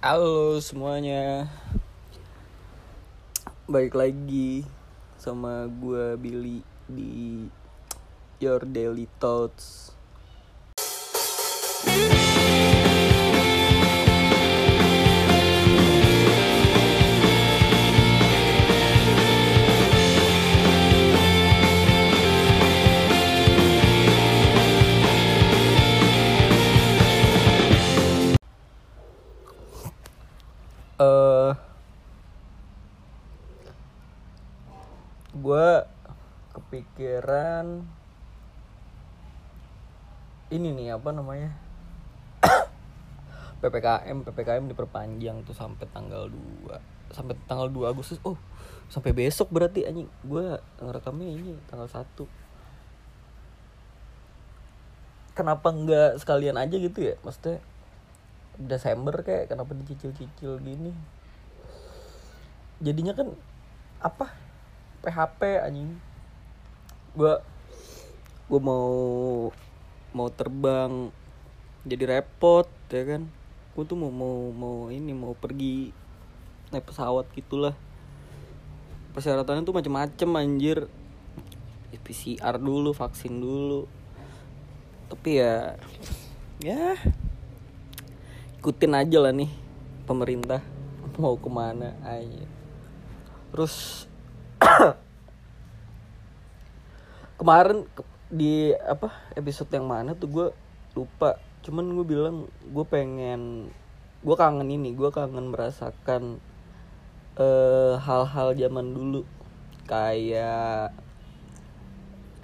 Halo semuanya. Balik lagi sama gue Billy di Your Daily Thoughts ini nih apa namanya? Ppkm ppkm diperpanjang tuh sampai tanggal 2 sampai tanggal 2 Agustus. Oh sampai besok berarti anjing. Gue ngerekamnya ini tanggal 1 kenapa nggak sekalian aja gitu ya? Maksudnya Desember kayak kenapa dicicil-cicil gini? Jadinya kan apa? PHP anjing. Gua gua mau mau terbang jadi repot ya kan? Gua tuh mau mau mau ini mau pergi naik pesawat gitulah. Persyaratannya tuh macem-macem anjir. PCR dulu vaksin dulu. Tapi ya ya ikutin aja lah nih pemerintah mau ke mana aja. Terus kemarin ke- di apa episode yang mana tuh gue lupa. Cuman gue bilang gue pengen gue kangen ini gue kangen merasakan eh, hal-hal zaman dulu. Kayak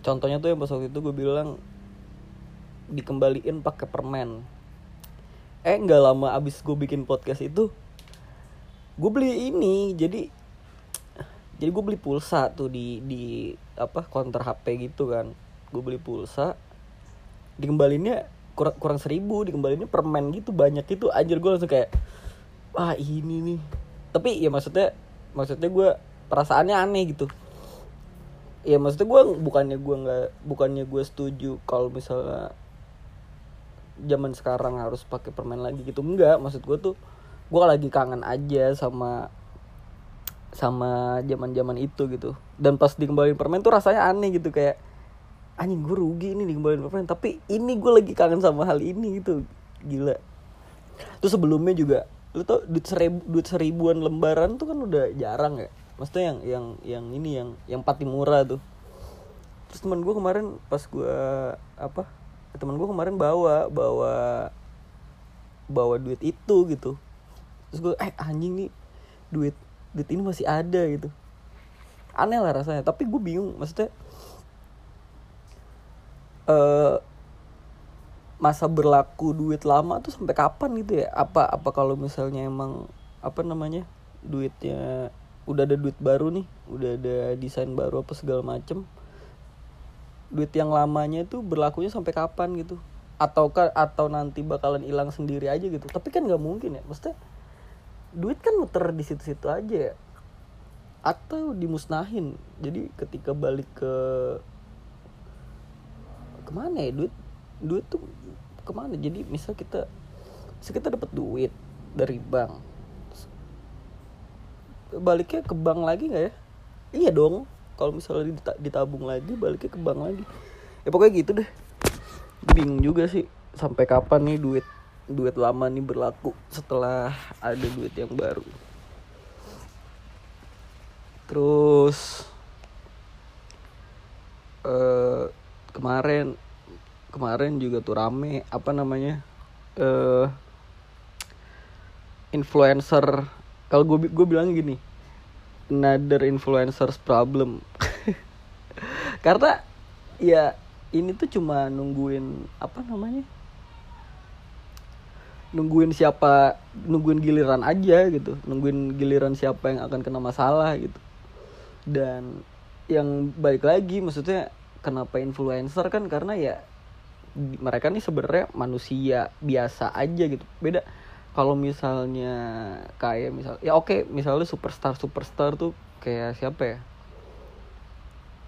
contohnya tuh yang pas waktu itu gue bilang dikembaliin pakai permen. Eh nggak lama abis gue bikin podcast itu gue beli ini. Jadi jadi gue beli pulsa tuh di di apa counter HP gitu kan gue beli pulsa dikembalinnya kurang kurang seribu dikembalinnya permen gitu banyak itu anjir gue langsung kayak wah ini nih. Tapi ya maksudnya maksudnya gue perasaannya aneh gitu. Ya maksudnya gue bukannya gue nggak bukannya gue setuju kalau misalnya zaman sekarang harus pakai permen lagi gitu. Enggak maksud gue tuh gue lagi kangen aja sama sama zaman zaman itu gitu. Dan pas dikembaliin permen tuh rasanya aneh gitu kayak anjing gue rugi ini dikembaliin permen tapi ini gue lagi kangen sama hal ini gitu. Gila. Terus sebelumnya juga lu tau duit seribu duit seribuan lembaran tuh kan udah jarang ya. Maksudnya yang yang yang ini yang yang pati murah tuh. Terus teman gue kemarin pas gue apa teman gue kemarin bawa bawa bawa duit itu gitu. Terus gue eh anjing nih duit duit ini masih ada gitu. Aneh lah rasanya. Tapi gue bingung maksudnya eh masa berlaku duit lama tuh sampai kapan gitu ya? Apa apa kalau misalnya emang apa namanya duitnya udah ada duit baru nih udah ada desain baru apa segala macem duit yang lamanya itu berlakunya sampai kapan gitu? Ataukah atau nanti bakalan hilang sendiri aja gitu? Tapi kan nggak mungkin ya maksudnya duit kan muter di situ-situ aja ya. Atau dimusnahin. Jadi ketika balik ke ke mana ya? Duit duit tuh ke mana? Jadi misal kita misal kita dapat duit dari bank baliknya ke bank lagi nggak ya? Iya dong. Kalau misalnya dita- ditabung lagi baliknya ke bank lagi. Ya pokoknya gitu deh. Bingung juga sih sampai kapan nih duit duit lama nih berlaku setelah ada duit yang baru. Terus eh kemarin kemarin juga tuh rame apa namanya eh influencer kalau gue gue bilang gini another influencers problem. Karena ya ini tuh cuma nungguin apa namanya nungguin siapa nungguin giliran aja gitu nungguin giliran siapa yang akan kena masalah gitu. Dan yang balik lagi maksudnya kenapa influencer kan karena ya mereka nih sebenarnya manusia biasa aja gitu. Beda kalau misalnya kayak misal ya oke misalnya superstar superstar tuh kayak siapa ya?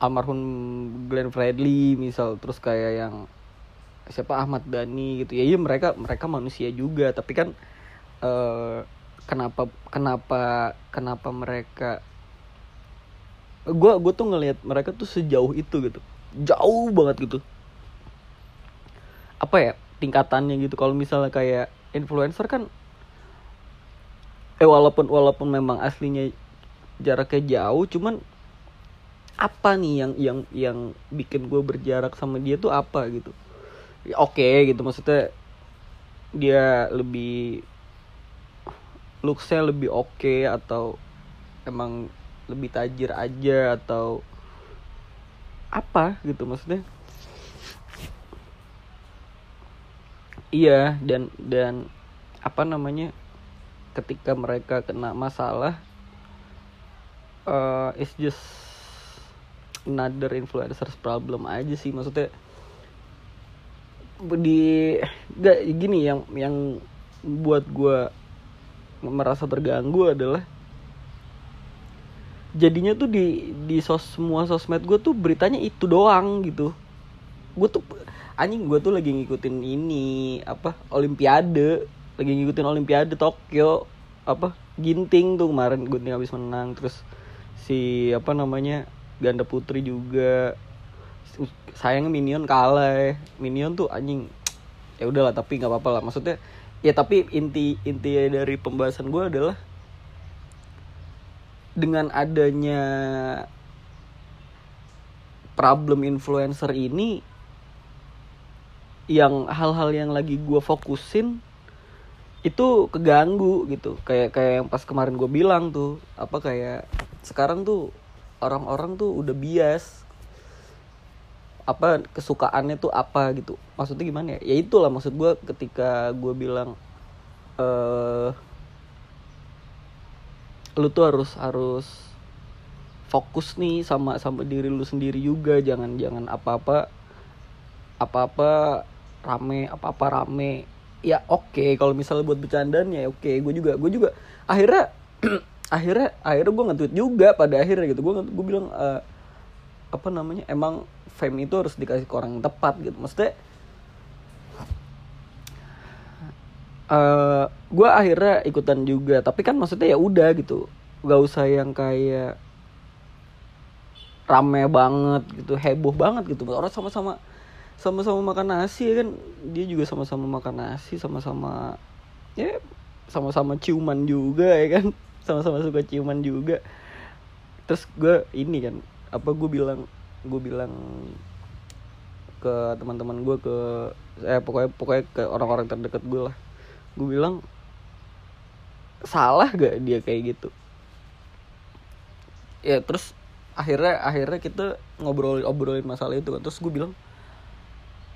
Almarhum Glenn Fredly misal terus kayak yang siapa Ahmad Dhani gitu. Ya iya mereka mereka manusia juga tapi kan eh kenapa kenapa kenapa mereka gue gue tuh ngelihat mereka tuh sejauh itu gitu jauh banget gitu. Apa ya tingkatannya gitu. Kalau misalnya kayak influencer kan eh walaupun walaupun memang aslinya jaraknya jauh cuman apa nih yang yang yang bikin gue berjarak sama dia tuh apa gitu? Ya, oke okay, gitu. Maksudnya dia lebih looksnya lebih oke okay, atau emang lebih tajir aja atau apa gitu maksudnya? Iya dan dan apa namanya ketika mereka kena masalah uh, it's just another influencers problem aja sih maksudnya di gak gini yang yang buat gue merasa terganggu adalah jadinya tuh di di sos semua sosmed gue tuh beritanya itu doang gitu. Gue tuh anjing gue tuh lagi ngikutin ini apa olimpiade. Lagi ngikutin olimpiade Tokyo apa ginting tuh kemarin gue habis menang. Terus si apa namanya ganda putri juga. Sayang minion kalah. Minion tuh anjing ya udahlah tapi nggak apa-apa lah. Maksudnya ya tapi inti inti dari pembahasan gue adalah dengan adanya problem influencer ini yang hal-hal yang lagi gue fokusin itu keganggu gitu. Kayak kayak yang pas kemarin gue bilang tuh apa kayak sekarang tuh orang-orang tuh udah bias apa kesukaannya tuh apa gitu. Maksudnya gimana ya? Ya itulah maksud gue ketika gue bilang eh lu tuh harus harus fokus nih sama sama diri lu sendiri juga jangan jangan apa apa apa apa rame apa apa rame ya oke okay. kalau misalnya buat bercandaan ya oke okay. gue juga gue juga akhirnya akhirnya akhirnya gue nge-tweet juga pada akhirnya gitu gue gue bilang uh, apa namanya emang fame itu harus dikasih ke orang yang tepat gitu maksudnya uh, eh, gue akhirnya ikutan juga. Tapi kan maksudnya ya udah gitu. Gak usah yang kayak rame banget gitu heboh banget gitu. Orang sama-sama sama-sama makan nasi ya kan? Dia juga sama-sama makan nasi sama-sama ya sama-sama ciuman juga ya kan? Sama-sama suka ciuman juga. Terus gue ini kan apa gue bilang gue bilang ke teman-teman gue ke eh pokoknya pokoknya ke orang-orang terdekat gue lah gue bilang salah gak dia kayak gitu ya terus akhirnya akhirnya kita ngobrolin obrolin masalah itu kan terus gue bilang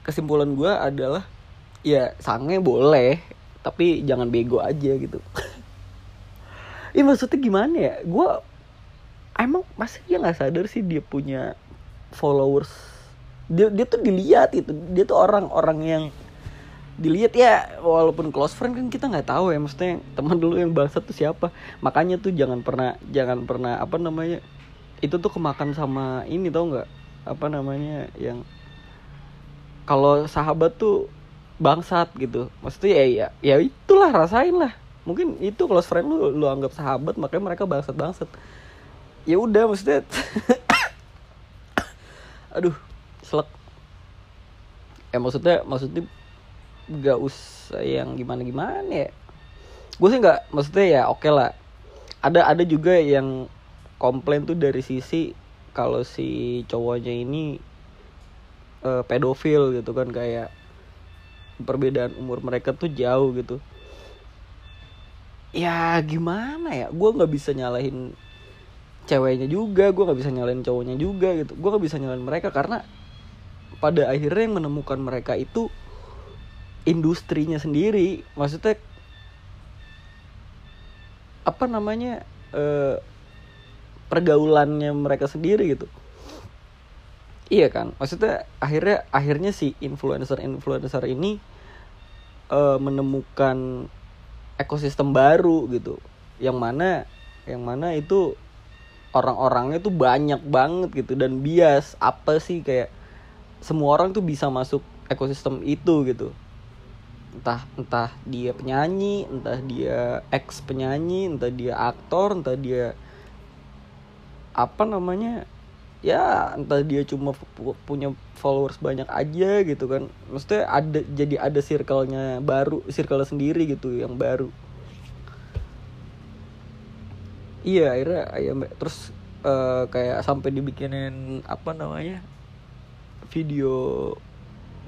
kesimpulan gue adalah ya sange boleh tapi jangan bego aja gitu Iya maksudnya gimana ya? Gue emang masih dia nggak sadar sih dia punya followers. Dia dia tuh dilihat itu. Dia tuh orang-orang yang dilihat ya walaupun close friend kan kita nggak tahu ya maksudnya teman dulu yang bahasa tuh siapa. Makanya tuh jangan pernah jangan pernah apa namanya itu tuh kemakan sama ini tau nggak? Apa namanya yang kalau sahabat tuh bangsat gitu. Maksudnya ya ya ya itulah rasain lah. Mungkin itu close friend lu lu anggap sahabat makanya mereka bangsat bangsat. Ya udah maksudnya aduh selek. Eh maksudnya maksudnya gak usah yang gimana gimana ya. Gue sih nggak maksudnya ya oke okay lah. Ada ada juga yang komplain tuh dari sisi kalau si cowoknya ini uh, pedofil gitu kan kayak perbedaan umur mereka tuh jauh gitu. Ya gimana ya gue nggak bisa nyalahin ceweknya juga gue nggak bisa nyalahin cowoknya juga gitu. Gue nggak bisa nyalahin mereka karena pada akhirnya yang menemukan mereka itu industrinya sendiri maksudnya apa namanya eh, pergaulannya mereka sendiri gitu. Iya kan? Maksudnya akhirnya akhirnya si influencer influencer ini eh, menemukan ekosistem baru gitu. Yang mana yang mana itu orang-orangnya tuh banyak banget gitu dan bias apa sih kayak semua orang tuh bisa masuk ekosistem itu gitu entah entah dia penyanyi entah dia ex penyanyi entah dia aktor entah dia apa namanya ya entah dia cuma punya followers banyak aja gitu kan. Maksudnya ada jadi ada circle-nya baru circle sendiri gitu yang baru. Iya akhirnya ayam terus uh, kayak sampai dibikinin apa namanya video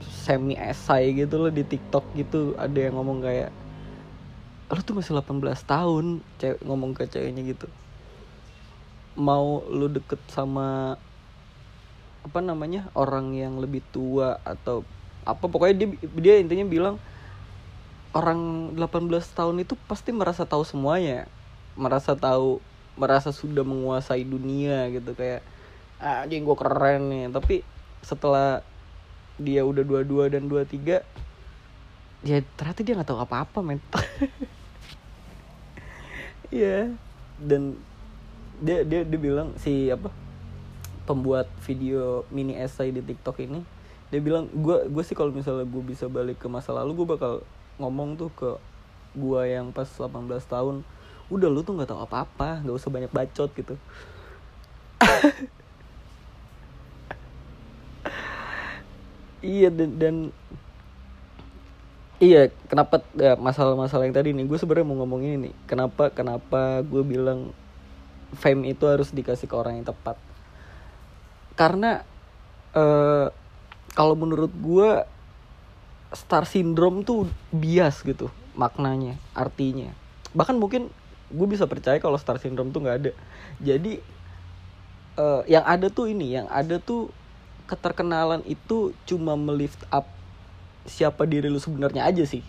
semi esai gitu loh di TikTok gitu. Ada yang ngomong kayak lu tuh masih 18 tahun cewek ngomong ke ceweknya gitu. Mau lu deket sama apa namanya orang yang lebih tua atau apa pokoknya dia dia intinya bilang orang 18 tahun itu pasti merasa tahu semuanya. Merasa tahu merasa sudah menguasai dunia gitu kayak ah gue keren nih. Tapi setelah dia udah dua dua dan dua tiga ya ternyata dia nggak tahu apa apa men iya yeah. dan dia dia dia bilang si apa pembuat video mini essay di TikTok ini dia bilang gue gue sih kalau misalnya gue bisa balik ke masa lalu gue bakal ngomong tuh ke gue yang pas 18 tahun udah lu tuh nggak tahu apa-apa nggak usah banyak bacot gitu iya dan, dan iya kenapa ya, masalah-masalah yang tadi nih gue sebenarnya mau ngomong ini kenapa kenapa gue bilang fame itu harus dikasih ke orang yang tepat? Karena uh, kalau menurut gue star syndrome tuh bias gitu maknanya artinya. Bahkan mungkin gue bisa percaya kalau star syndrome tuh nggak ada. Jadi uh, yang ada tuh ini yang ada tuh keterkenalan itu cuma melift up siapa diri lu sebenarnya aja sih.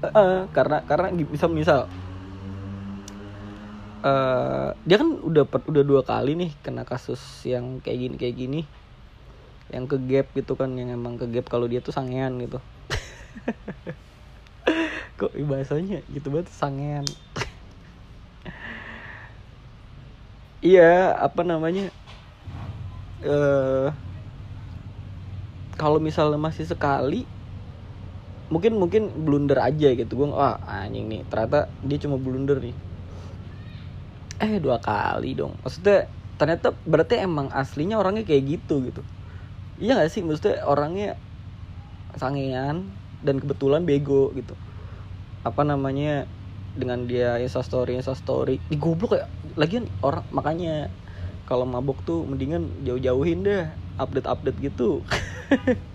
Uh, karena karena bisa misal uh, dia kan udah udah dua kali nih kena kasus yang kayak gini kayak gini yang ke gap gitu kan yang emang ke gap kalau dia tuh sangean gitu. Kok bahasanya gitu banget sangen iya apa namanya uh, kalau misalnya masih sekali mungkin mungkin blunder aja gitu. Gue wah anjing nih ternyata dia cuma blunder nih. Eh dua kali dong. Maksudnya ternyata berarti emang aslinya orangnya kayak gitu gitu. Iya gak sih? Maksudnya orangnya sangean dan kebetulan bego gitu. Apa namanya dengan dia insta story insta story. Di goblok ya. Lagian orang makanya kalau mabok tuh mendingan jauh-jauhin deh update update gitu.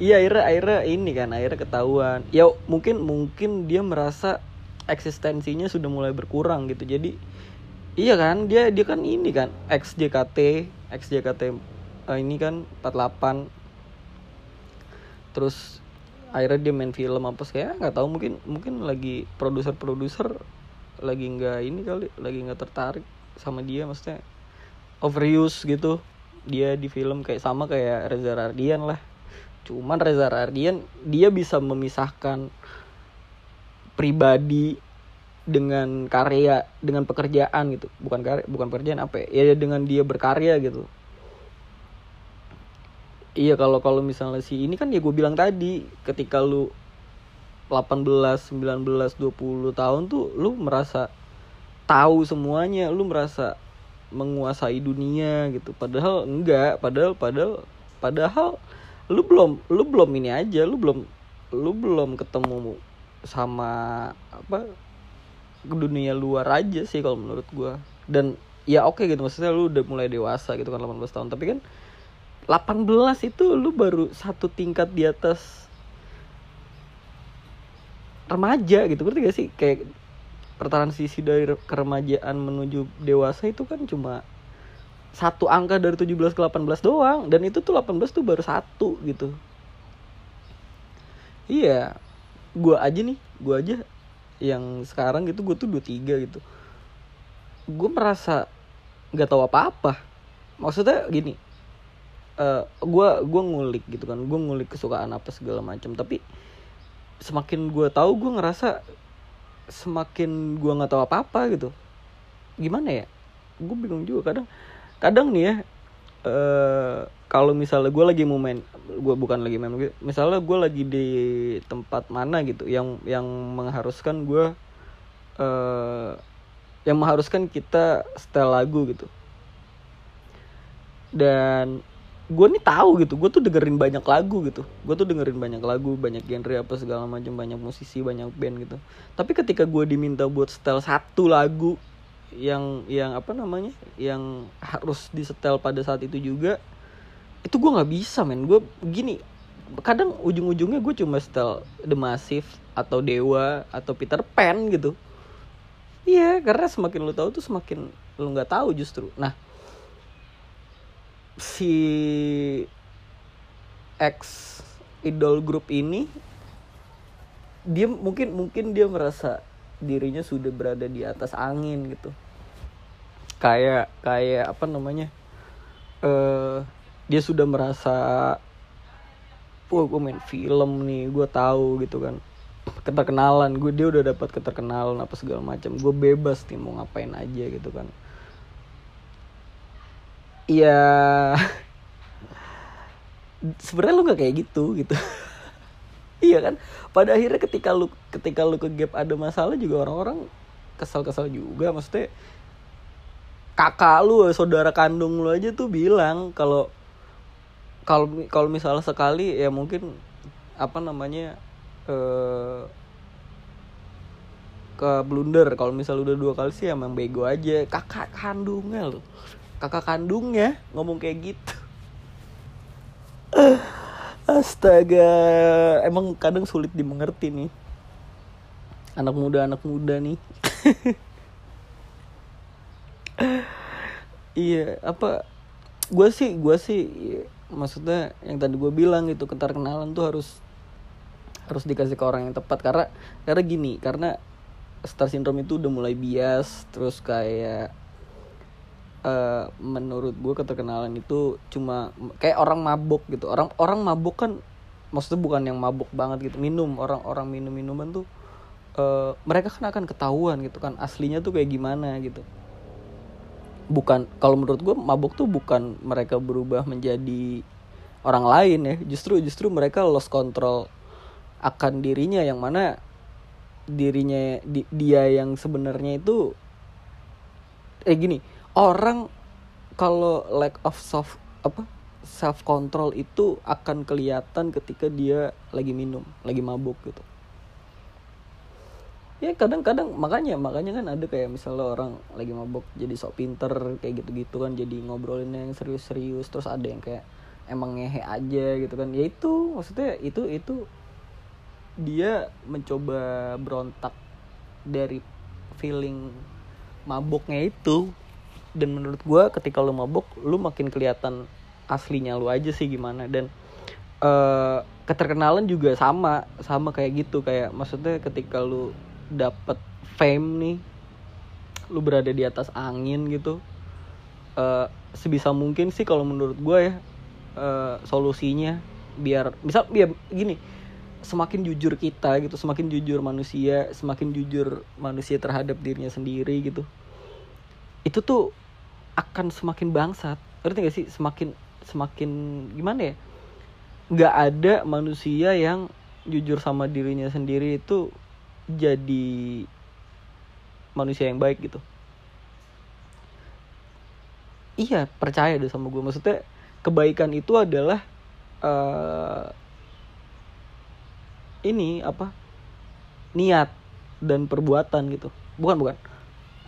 Iya akhirnya akhirnya ini kan akhirnya ketahuan. Ya mungkin mungkin dia merasa eksistensinya sudah mulai berkurang gitu. Jadi iya kan dia dia kan ini kan XJKT XJKT uh, eh, ini kan 48 terus akhirnya dia main film apa sih ya nggak tahu mungkin mungkin lagi produser produser lagi nggak ini kali lagi nggak tertarik sama dia maksudnya overuse gitu. Dia di film kayak sama kayak Reza Rardian lah. Cuman Reza Rardian dia bisa memisahkan pribadi dengan karya dengan pekerjaan gitu. Bukan karya bukan pekerjaan apa ya, ya dengan dia berkarya gitu. Iya kalau kalau misalnya si ini kan ya gue bilang tadi ketika lu 18, 19, 20 tahun tuh lu merasa tahu semuanya, lu merasa menguasai dunia gitu. Padahal enggak, padahal padahal padahal lu belum lu belum ini aja, lu belum lu belum ketemu sama apa dunia luar aja sih kalau menurut gue dan ya oke okay gitu maksudnya lu udah mulai dewasa gitu kan 18 tahun tapi kan 18 itu lu baru satu tingkat di atas remaja gitu ngerti gak sih? Kayak pertransisi dari keremajaan menuju dewasa itu kan cuma satu angka dari 17 ke 18 doang dan itu tuh 18 tuh baru satu gitu. Iya gua aja nih gua aja yang sekarang gitu gue tuh 23 gitu. Gue merasa nggak tahu apa-apa. Maksudnya gini uh, eh, gue ngulik gitu kan gue ngulik kesukaan apa segala macam tapi semakin gue tahu gue ngerasa semakin gue nggak tahu apa apa gitu. Gimana ya? Gue bingung juga kadang. Kadang nih ya eh kalau misalnya gue lagi mau main gue bukan lagi main misalnya gue lagi di tempat mana gitu yang yang mengharuskan gue eh yang mengharuskan kita setel lagu gitu. Dan gue nih tahu gitu gue tuh dengerin banyak lagu gitu. Gue tuh dengerin banyak lagu banyak genre apa segala macam banyak musisi banyak band gitu. Tapi ketika gue diminta buat setel satu lagu yang yang apa namanya yang harus disetel pada saat itu juga itu gue nggak bisa men. Gue gini kadang ujung-ujungnya gue cuma setel The Massive atau Dewa atau Peter Pan gitu. Iya karena semakin lu tahu tuh semakin lu nggak tahu justru. Nah si ex idol grup ini dia mungkin mungkin dia merasa dirinya sudah berada di atas angin gitu. Kayak kayak apa namanya eh dia sudah merasa wah gue main film nih gue tahu gitu kan. Keterkenalan gue dia udah dapat keterkenalan apa segala macam. Gue bebas nih mau ngapain aja gitu kan Iya. Sebenarnya lu nggak kayak gitu gitu. Iya kan? Pada akhirnya ketika lu ketika lu ke gap ada masalah juga orang-orang kesal-kesal juga. Maksudnya kakak lu saudara kandung lu aja tuh bilang kalau kalau kalau misalnya sekali ya mungkin apa namanya eh ke blunder. Kalau misalnya udah dua kali sih emang bego aja. Kakak kandungnya lo kakak kandungnya ngomong kayak gitu. Astaga. Emang kadang sulit dimengerti nih. Anak muda anak muda nih. Iya apa? Gue sih gue sih maksudnya yang tadi gue bilang gitu keterkenalan tuh harus harus dikasih ke orang yang tepat. Karena karena gini karena star syndrome itu udah mulai bias terus kayak uh, menurut gue keterkenalan itu cuma kayak orang mabuk gitu. Orang orang mabuk kan maksudnya bukan yang mabuk banget gitu minum. Orang orang minum minuman tuh uh, mereka kan akan ketahuan gitu kan aslinya tuh kayak gimana gitu. Bukan kalau menurut gue mabuk tuh bukan mereka berubah menjadi orang lain ya. Justru justru mereka lost control akan dirinya yang mana dirinya di, dia yang sebenarnya itu eh gini orang kalau lack of self apa self control itu akan kelihatan ketika dia lagi minum lagi mabuk gitu. Ya kadang-kadang makanya makanya kan ada kayak misalnya orang lagi mabok jadi sok pinter kayak gitu-gitu kan jadi ngobrolin yang serius-serius terus ada yang kayak emang ngehe aja gitu kan. Ya itu maksudnya itu itu dia mencoba berontak dari feeling maboknya itu dan menurut gue ketika lu mabok lu makin kelihatan aslinya lu aja sih gimana. Dan uh, keterkenalan juga sama sama kayak gitu. Kayak maksudnya ketika lu dapat fame nih lu berada di atas angin gitu uh, sebisa mungkin sih kalau menurut gue ya uh, solusinya biar misal biar gini semakin jujur kita gitu semakin jujur manusia semakin jujur manusia terhadap dirinya sendiri gitu itu tuh akan semakin bangsat. Ngerti gak sih? Semakin semakin gimana ya? Nggak ada manusia yang jujur sama dirinya sendiri itu jadi manusia yang baik gitu. Iya percaya deh sama gue maksudnya kebaikan itu adalah uh, ini apa? Niat dan perbuatan gitu. Bukan bukan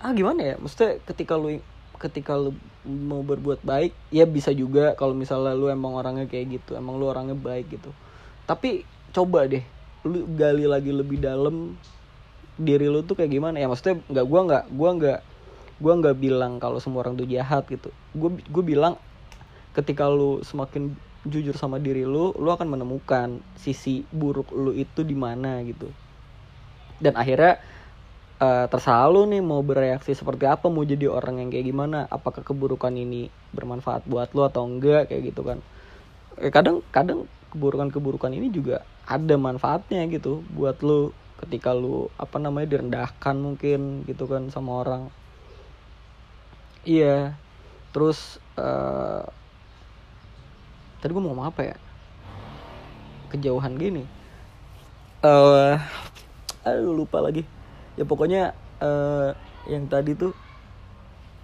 ah gimana ya? Maksudnya ketika lu ketika lu mau berbuat baik ya bisa juga kalau misalnya lu emang orangnya kayak gitu emang lu orangnya baik gitu. Tapi coba deh lu gali lagi lebih dalam diri lu tuh kayak gimana? Ya maksudnya nggak gua nggak gua nggak gua nggak bilang kalau semua orang tuh jahat gitu. Gue gue bilang ketika lu semakin jujur sama diri lu lu akan menemukan sisi buruk lu itu di mana gitu. Dan akhirnya uh, terserah nih mau bereaksi seperti apa mau jadi orang yang kayak gimana apakah keburukan ini bermanfaat buat lu atau enggak kayak gitu kan. Eh, kadang kadang keburukan-keburukan ini juga ada manfaatnya gitu buat lu ketika lu apa namanya direndahkan mungkin gitu kan sama orang. Iya terus uh, tadi gue mau ngomong apa ya? Kejauhan gini. Eh aduh lupa lagi ya pokoknya eh yang tadi tuh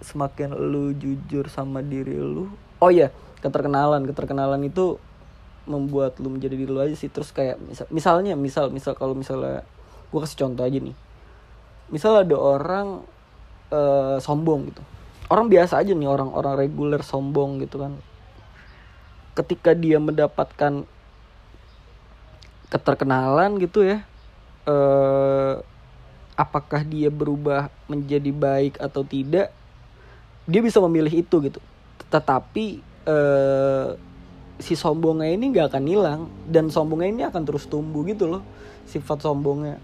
semakin lu jujur sama diri lu oh iya keterkenalan. Keterkenalan itu membuat lu menjadi diri lu aja sih. Terus kayak misal, misalnya misal misal kalau misalnya gue kasih contoh aja nih. Misal ada orang eh, sombong gitu. Orang biasa aja nih orang orang reguler sombong gitu kan. Ketika dia mendapatkan keterkenalan gitu ya eh apakah dia berubah menjadi baik atau tidak dia bisa memilih itu gitu. Tetapi eh si sombongnya ini nggak akan hilang dan sombongnya ini akan terus tumbuh gitu loh sifat sombongnya.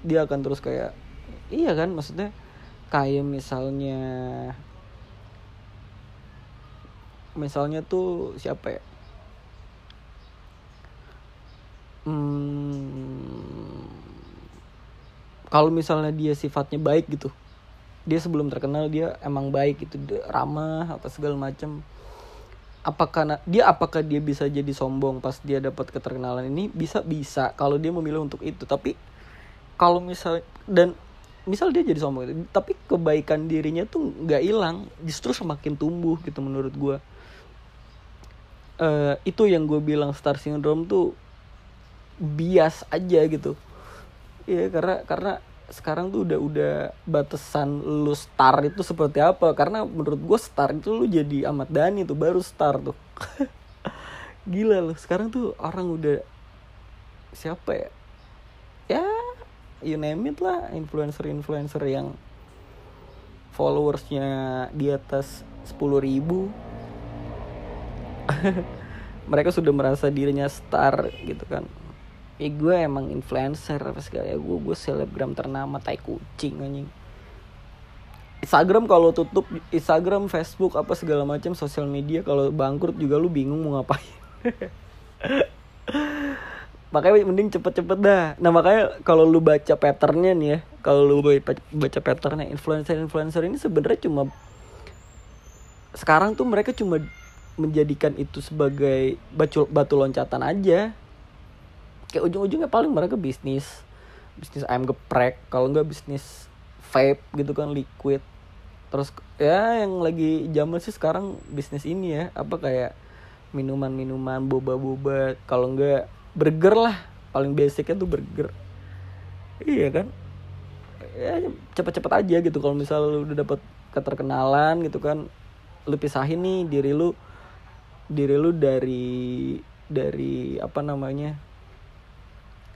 Dia akan terus kayak iya kan maksudnya kayak misalnya misalnya tuh siapa ya? Hmm, kalau misalnya dia sifatnya baik gitu dia sebelum terkenal dia emang baik gitu ramah apa segala macam apakah dia apakah dia bisa jadi sombong pas dia dapat keterkenalan ini? Bisa bisa. Kalau dia memilih untuk itu. Tapi kalau misal dan misal dia jadi sombong tapi kebaikan dirinya tuh nggak hilang justru semakin tumbuh gitu menurut gue Eh itu yang gue bilang star syndrome tuh bias aja gitu Iya karena karena sekarang tuh udah udah batasan lu star itu seperti apa. Karena menurut gue star itu lu jadi Ahmad Dhani tuh baru star tuh. Gila loh sekarang tuh orang udah siapa ya? Ya you name it lah influencer influencer yang followersnya di atas 10.000 ribu. Mereka sudah merasa dirinya star gitu kan eh gue emang influencer apa segala. Ya gue gue selebgram ternama tai kucing anjing. Instagram kalau tutup Instagram Facebook apa segala macam sosial media kalau bangkrut juga lu bingung mau ngapain. Makanya mending cepet-cepet dah. Nah makanya kalau lu baca patternnya nih ya kalau lu baca, baca patternnya influencer influencer ini sebenarnya cuma sekarang tuh mereka cuma menjadikan itu sebagai batu, batu loncatan aja kayak ujung-ujungnya paling mereka bisnis bisnis ayam geprek kalau nggak bisnis vape gitu kan liquid. Terus ya yang lagi zaman sih sekarang bisnis ini ya apa kayak minuman-minuman boba-boba kalau nggak burger lah paling basicnya tuh burger. Iya kan? Ya cepet-cepet aja gitu kalau misalnya lu udah dapet keterkenalan gitu kan lu pisahin nih diri lu diri lu dari dari apa namanya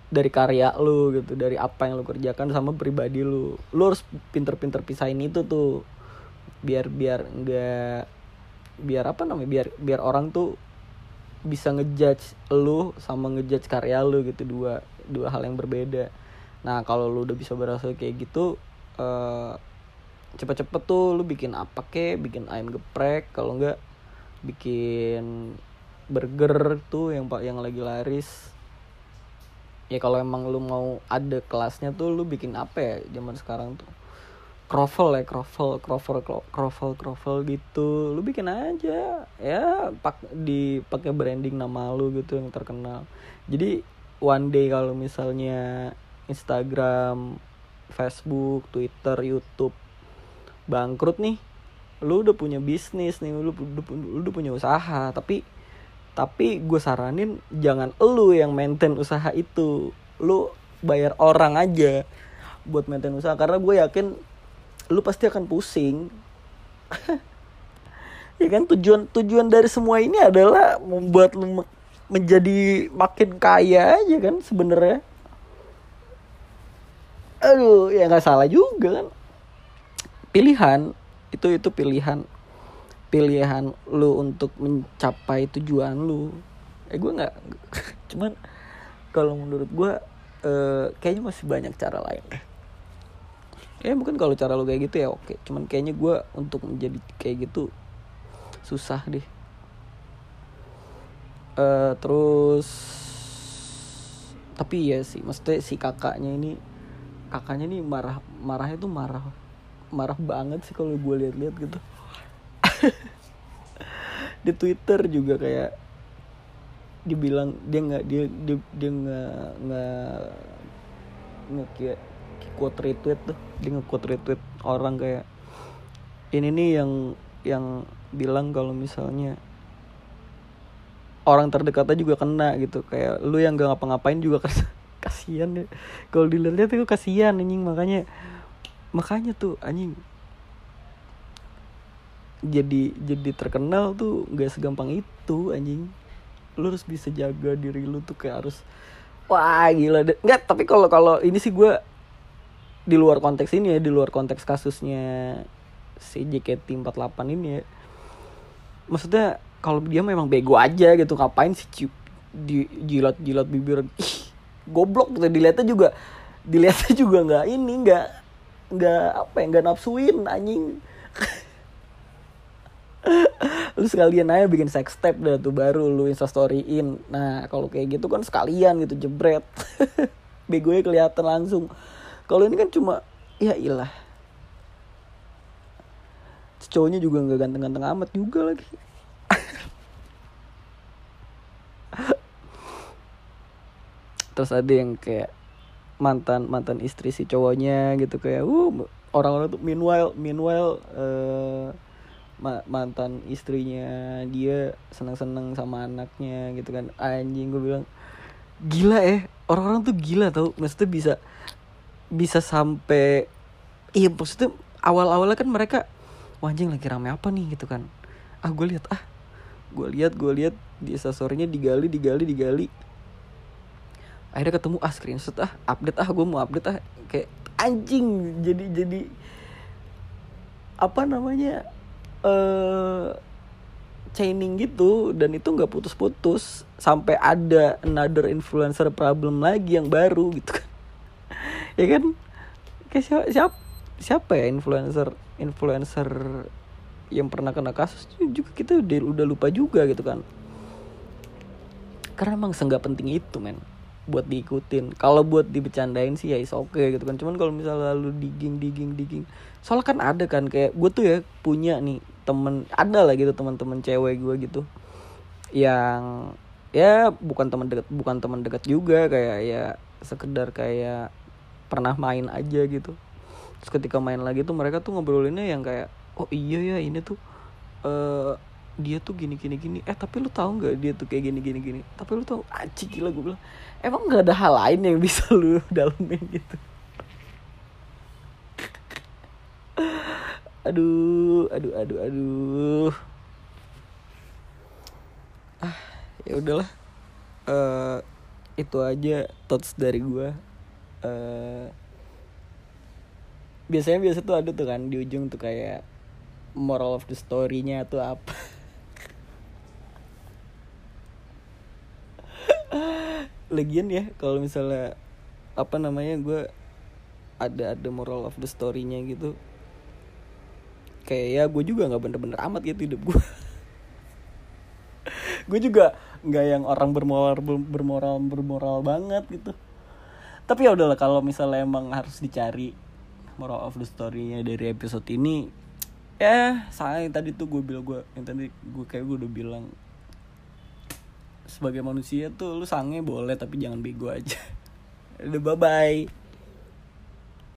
dari karya lu gitu dari apa yang lu kerjakan sama pribadi lu. Lu harus pinter-pinter pisahin itu tuh biar biar enggak biar apa namanya biar biar orang tuh bisa ngejudge lu sama ngejudge karya lu gitu dua dua hal yang berbeda. Nah kalau lu udah bisa berhasil kayak gitu eh cepet-cepet tuh lu bikin apa kek bikin ayam geprek kalau enggak bikin burger tuh yang pak yang lagi laris ya kalau emang lu mau ada kelasnya tuh lu bikin apa ya zaman sekarang tuh? Kroffel ya kroffel kroffel kroffel kroffel gitu. Lu bikin aja. Ya pak dipakai branding nama lu gitu yang terkenal. Jadi one day kalau misalnya Instagram Facebook Twitter YouTube bangkrut nih lu udah punya bisnis nih lu, lu udah punya usaha. Tapi tapi gue saranin jangan lu yang maintain usaha itu. Lu bayar orang aja buat maintain usaha karena gue yakin lu pasti akan pusing. Ya kan tujuan tujuan dari semua ini adalah membuat lu me- menjadi makin kaya aja kan sebenarnya. Aduh ya nggak salah juga kan. Pilihan itu itu pilihan pilihan lu untuk mencapai tujuan lu. Eh gue nggak cuman kalau menurut gue eh, kayaknya masih banyak cara lain. Ya mungkin kalau cara lu kayak gitu ya oke. Cuman kayaknya gue untuk menjadi kayak gitu susah deh. Eh, terus tapi ya sih maksudnya si kakaknya ini kakaknya nih marah marahnya tuh marah marah banget sih kalau gue lihat-lihat gitu di Twitter juga kayak dibilang dia nggak dia dia dia nggak nggak nggak quote retweet tuh. Dia nge quote retweet orang kayak ini nih yang yang bilang kalau misalnya orang terdekatnya juga kena gitu. Kayak lu yang gak ngapa-ngapain juga kas kasihan ya kalau dilihat tuh kasihan anjing. Makanya makanya tuh anjing jadi jadi terkenal tuh nggak segampang itu anjing. Lu harus bisa jaga diri lu tuh kayak harus wah gila deh. Nggak tapi kalau kalau ini sih gue di luar konteks ini ya di luar konteks kasusnya si JKT48 ini ya. Maksudnya kalau dia memang bego aja gitu ngapain sih cium di jilat jilat bibir? Ih goblok gitu dilihatnya juga dilihatnya juga nggak ini nggak nggak apa ya nggak nafsuin anjing lu sekalian aja bikin sex step dah tuh baru lu instastoryin. Nah kalau kayak gitu kan sekalian gitu jebret. Begonya kelihatan langsung. Kalau ini kan cuma ya ilah. Cowoknya juga nggak ganteng-ganteng amat juga lagi. Terus ada yang kayak mantan mantan istri si cowoknya gitu kayak uh orang-orang tuh meanwhile meanwhile uh, mantan istrinya dia seneng-seneng sama anaknya gitu kan. Anjing gue bilang gila eh orang-orang tuh gila tau. Maksudnya bisa bisa sampai iya maksudnya awal-awalnya kan mereka wah anjing lagi rame apa nih? Gitu kan. Ah gue lihat ah gue lihat gue lihat di instastorynya digali digali digali. Akhirnya ketemu ah screenshot ah update ah gue mau update ah. Kayak anjing jadi jadi apa namanya uh, chaining gitu dan itu nggak putus-putus sampai ada another influencer problem lagi yang baru gitu kan. Ya kan? Kayak siapa siapa, siapa ya influencer influencer yang pernah kena kasus? Juga kita udah udah lupa juga gitu kan. Karena emang seenggak penting itu men buat diikutin. Kalau buat dibecandain sih ya is oke okay, gitu kan. Cuman kalau misalnya lalu digging digging digging. Soalnya kan ada kan kayak gue tuh ya punya nih temen ada lah gitu teman-teman cewek gue gitu. Yang ya bukan teman dekat bukan teman dekat juga kayak ya sekedar kayak pernah main aja gitu. Terus ketika main lagi tuh mereka tuh ngobrolinnya yang kayak oh iya ya ini tuh uh, dia tuh gini gini gini. Eh tapi lu tahu nggak dia tuh kayak gini gini gini? Tapi lu tahu aci gila gue bilang. Emang nggak ada hal lain yang bisa lu dalemin gitu? Aduh aduh aduh aduh. Ah ya udahlah. Uh, itu aja thoughts dari gue uh, biasanya biasa tuh ada tuh kan di ujung tuh kayak moral of the story-nya tuh apa Lagian ya kalau misalnya apa namanya gue ada ada moral of the story-nya gitu. Kayak ya gue juga nggak bener-bener amat gitu hidup gue gue juga nggak yang orang bermoral bermoral bermoral banget gitu. Tapi ya udahlah kalau misalnya emang harus dicari moral of the story-nya dari episode ini ya saya tadi tuh gue bilang gue yang tadi gue kayak gue udah bilang sebagai manusia tuh lu sange boleh tapi jangan bego aja. Udah bye bye